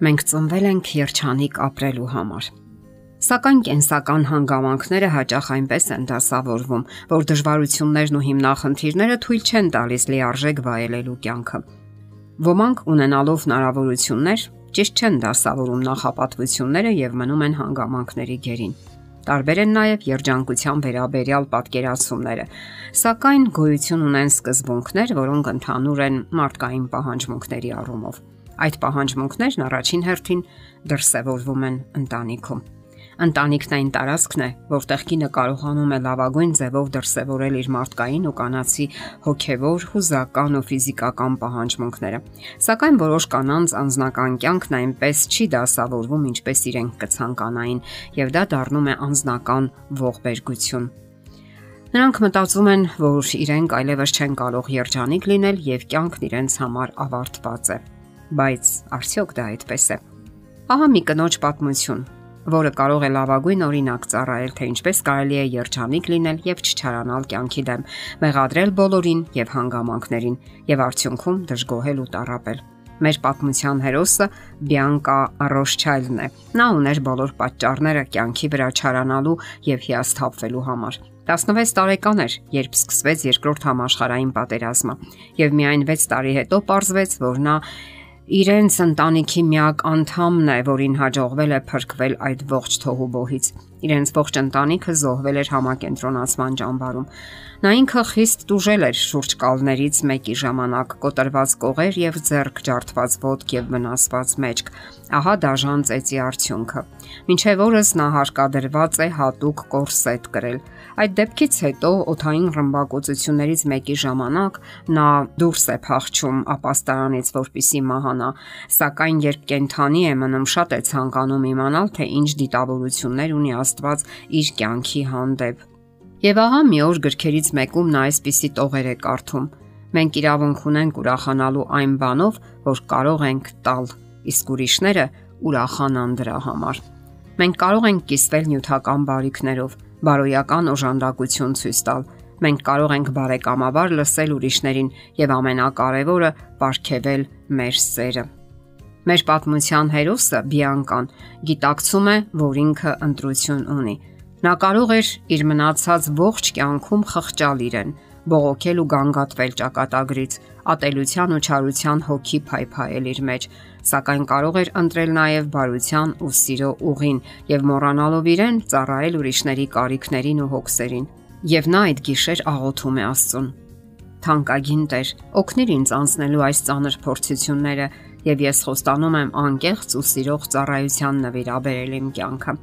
Մենք ծնվել ենք երջանիկ ապրելու համար։ Սակայն կենսական հանգամանքները հաճախ այնպես են դասավորվում, որ դժվարություններն ու հիմնախնդիրները թույլ չեն տալիս լիարժեք վայելելու կյանքը։ Ոմանք ունենալով հնարավորություններ, ճիշտ չեն դասավորում նախապատվությունները եւ մնում են հանգամանքների գերին։ Տարբեր են նաև երջանկության վերաբերյալ պատկերացումները, սակայն գոյություն ունեն սկզբունքներ, որոնք ընդհանուր են մարդկային պահանջմունքների առումով։ Այդ պահանջմունքներն առաջին հերթին դրսևորվում են ընտանիքում։ Ընտանիքն այն տարածքն է, որտեղ կինը կարողանում է լավագույն ձևով դրսևորել իր մարդկային ու կանացի հոգևոր, հուզական ու ֆիզիկական պահանջմունքները։ Սակայն որոշ կանանց անձնական կյանքն այնպես չի դասավորվում, ինչպես իրենք կցանկանային, եւ դա դառնում է անձնական ողբերգություն։ Նրանք մտածում են, որ իրենք այլևս չեն կարող երջանիկ լինել եւ կյանքն իրենց համար ավարտված է բայց արդյոք դա այդպես է։ Ահա մի կնոջ պատմություն, որը կարող է լավագույն օրինակ ծառայել, թե ինչպես կարելի է երջանիկ լինել եւ չչարանալ կյանքի դեմ, մեղադրել բոլորին եւ հանգամանքներին եւ արդյունքում դժգոհել ու տարապել։ Մեր պատմության հերոսը Բիանկա Ռոշչայլն է։ Նա ուներ բոլոր պատճառները կյանքի վրա չարանալու եւ հիասթափվելու համար։ 16 տարեկան էր, երբ սկսվեց երկրորդ համաշխարհային պատերազմը, եւ միայն 6 տարի հետո ողջվեց, որ նա իրենց ընտանիքի միակ անդամն է, որին հաջողվել է փրկվել այդ ողջ թողուբոհից։ Իրենց ողջ ընտանիքը զոհվել էր համակենտրոնացման ճամբարում։ Նա ինքը խիստ դուժել էր շուրջ կալներից մեկի ժամանակ, կոտրված կողեր եւ ձեռք ջարդված ոտք եւ վնասված մեջք։ Ահա դաժան ծեծի արդյունքը։ Մինչև օրս նա հարկադրված է հատուկ կորսետ կրել։ Այդ դեպքից հետո օթային ռմբակոծություններից մեկի ժամանակ նա դուրս է փախչում ապաստարանից, որպիսի մահանա, սակայն երբ կենթանի է մնում, շատ է ցանկանում իմանալ, թե ինչ դիտավորություններ ունի Աստված իր կյանքի հանդեպ Եվ ահա մի օր գրքերից մեկում նա այսպիսի տողեր է կարդում. Մենք իրավունք ունենք ուրախանալու այն բանով, որ կարող ենք տալ, իսկ ուրիշները ուրախանան դրա համար։ Մենք կարող ենք կիսվել նյութական բարիքներով, բարոյական օժանդակություն ցույց տալ։ Մենք կարող ենք բարեկամաբար լսել ուրիշներին եւ ամենակարևորը՝ ապարգևել մեր սերը։ Մեր պատմության հերոսը Բիանկան գիտակցում է, որ ինքը ընտրություն ունի Նա կարող էր իր մնացած ողջ կյանքում խղճալ իրեն, բողոքել ու գանգատվել ճակատագրից, ատելության ու չարության հոգի փայփայել իր մեջ, սակայն կարող էր ընտրել նաև բարության ու սիրո ուղին եւ մոռանալով իրեն ծառայել ուրիշների կարիքներին ու հոգսերին։ Եվ նա այդ գիշեր աղոթում է Աստծուն. Թանկագին Տեր, օգնիր ինձ անցնելու այս ծանր փորձությունները, եւ ես խոստանում եմ անկեղծ ու սիրող ծառայության նվիրաբերել իմ կյանքը։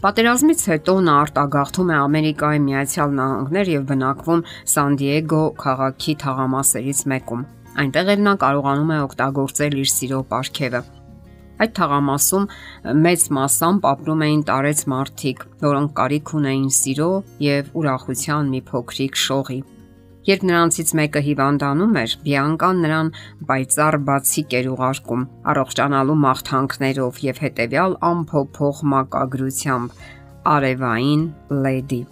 Պատերազմից հետո նա արտագաղթում է Ամերիկայի Միացյալ Նահանգներ եւ բնակվում Սան Դիեգո քաղաքի թաղամասերից մեկում։ Այնտեղ էլ նա կարողանում է օգտագործել իր սիրո ապարքևը։ Այդ թաղամասում մեծ massամբ ապրում էին տարեց մարդիկ, որոնք կարիք ունեին սիրո եւ ուրախության մի փոքրիկ շողի։ Երբ նրանցից մեկը հիվանդանում էր, Բիանկան նրան պայծառ բացիկ էր ուղարկում, առողջանալու մաղթանքներով եւ հետեւյալ ամփոփող մակագրությամբ արևային լեդի։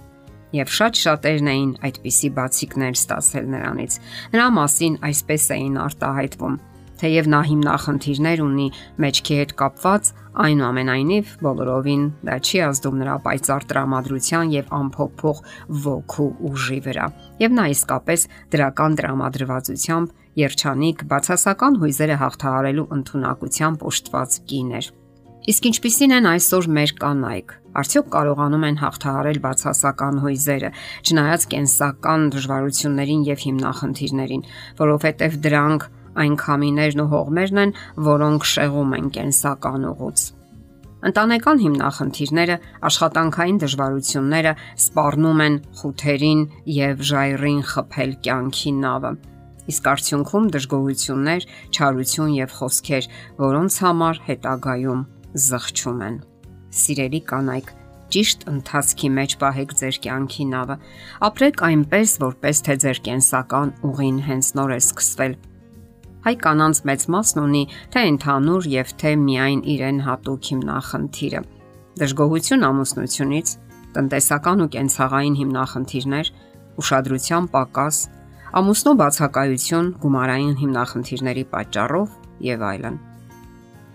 Եվ շատ շատերն էին այդպիսի բացիկներ ստացել նրանից։ Նրա մասին այսպես էին արտահայտվում. Թեև նա հիմնախնդիրներ ունի մեջքի հետ կապված, այնուամենայնիվ բոլորովին դա չի ազդում նրա պայծառ տրամադրության եւ ամփոփող ոգու ուժի վրա։ Եվ նա իսկապես դրական տրամադրվածությամբ երջանիկ բացասական հույզերը հաղթահարելու ընտունակությամբ օժտված կին էր։ Իսկ ինչպիսին են այսօր մեր կանայք։ Արդյոք կարողանում են հաղթահարել բացասական հույզերը, չնայած կենսական դժվարություններին եւ հիմնախնդիրներին, որովհետեւ դրանք այն քամիներն ու հողմերն են, որոնք շեղում են կենսական ուղուց։ Ընտանեկան հիմնախնդիրները, աշխատանքային դժվարությունները սպառնում են խութերին եւ ժայռին խփել կյանքի նավը։ Իսկ արդյունքում դժգոհություններ, չարություն եւ խոսքեր, որոնց համար հետագայում զղջում են։ Սիրելի կանայք, ճիշտ ընթացքի մեջ պահեք ձեր կյանքի նավը։ Ապրեք այնպես, որպես թե ձեր կենսական ուղին հենց նոր է սկսվել Հայ կանանց մեծ մասն ունի թե ընդհանուր եւ թե միայն իրեն հատուկ հիմնախնդիրը։ Դժգոհություն ամուսնությունից, տնտեսական ու կենցաղային հիմնախնդիրներ, ուշադրության պակաս, ամուսնու բացակայություն, գումարային հիմնախնդիրների պատճառով եւ այլն։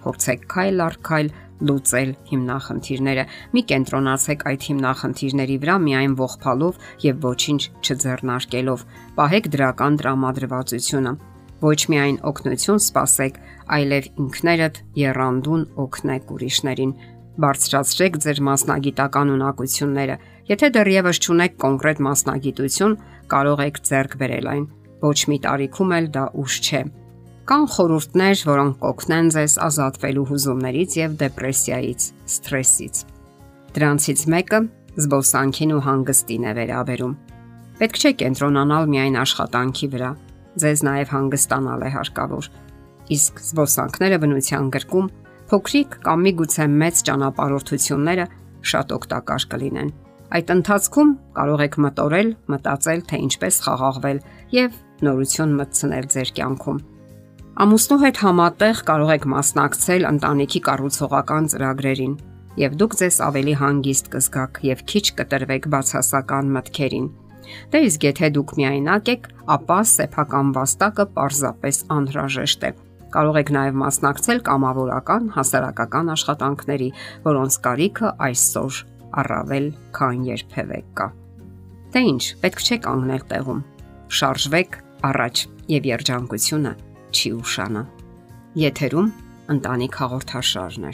Փորձեք քայլ առ քայլ լուծել հիմնախնդիրները։ Մի կենտրոնացեք այդ հիմնախնդիրների վրա միայն ողփալով եւ ոչինչ չձեռնարկելով։ Պահեք դրական տրամադրվածությունը Ոչ միայն օգնություն սпасեք, այլև ինքներդ երանդուն օգնեք ուրիշներին։ Բարձրացրեք ձեր մասնագիտական ունակությունները։ Եթե դեռևս չունեք կոնկրետ մասնագիտություն, կարող եք ձեռք բերել այն։ Ոչ մի տարիքում էլ դա ուշ չէ։ Կան խորհուրդներ, որոնք կօգնեն ձեզ ազատվելու հուզումներից եւ դեպրեսիայից, սթրեսից։ Դրանցից մեկը զբոսանքին ու հանգստին է վերաբերում։ Պետք չէ կենտրոնանալ միայն աշխատանքի վրա ձեզ նաև հանգստանալ է հարկավոր։ Իսկ զբոսանքները բնության գրկում փոքրիկ կամ միգուցե մեծ ճանապարհորդությունները շատ օգտակար կլինեն։ Այդ ընթացքում կարող եք մտորել, մտածել, թե ինչպես խաղաղվել եւ նորություն մտցնել ձեր կյանքում։ Ամուսնու հետ համատեղ կարող եք մասնակցել ընտանիքի կառուցողական ծրագրերին, եւ դուք ձեզ ավելի հանգիստ կզգաք եւ քիչ կտրվեք բացասական մտքերին Դե իսկ եթե դուք միայնակ եք, ապա սեփական վաստակը պարզապես անհրաժեշտ է։ Կարող եք նաև մասնակցել կամավորական հասարակական աշխատանքների, որոնց կարիքը այսօր առավել քան երբևէ կա։ Դե ինչ, պետք չէ կանգնել տեղում։ Շարժվեք առաջ եւ երջանկությունը չի ուշանա։ Եթերում ընտանիք հաղորդաշարն է։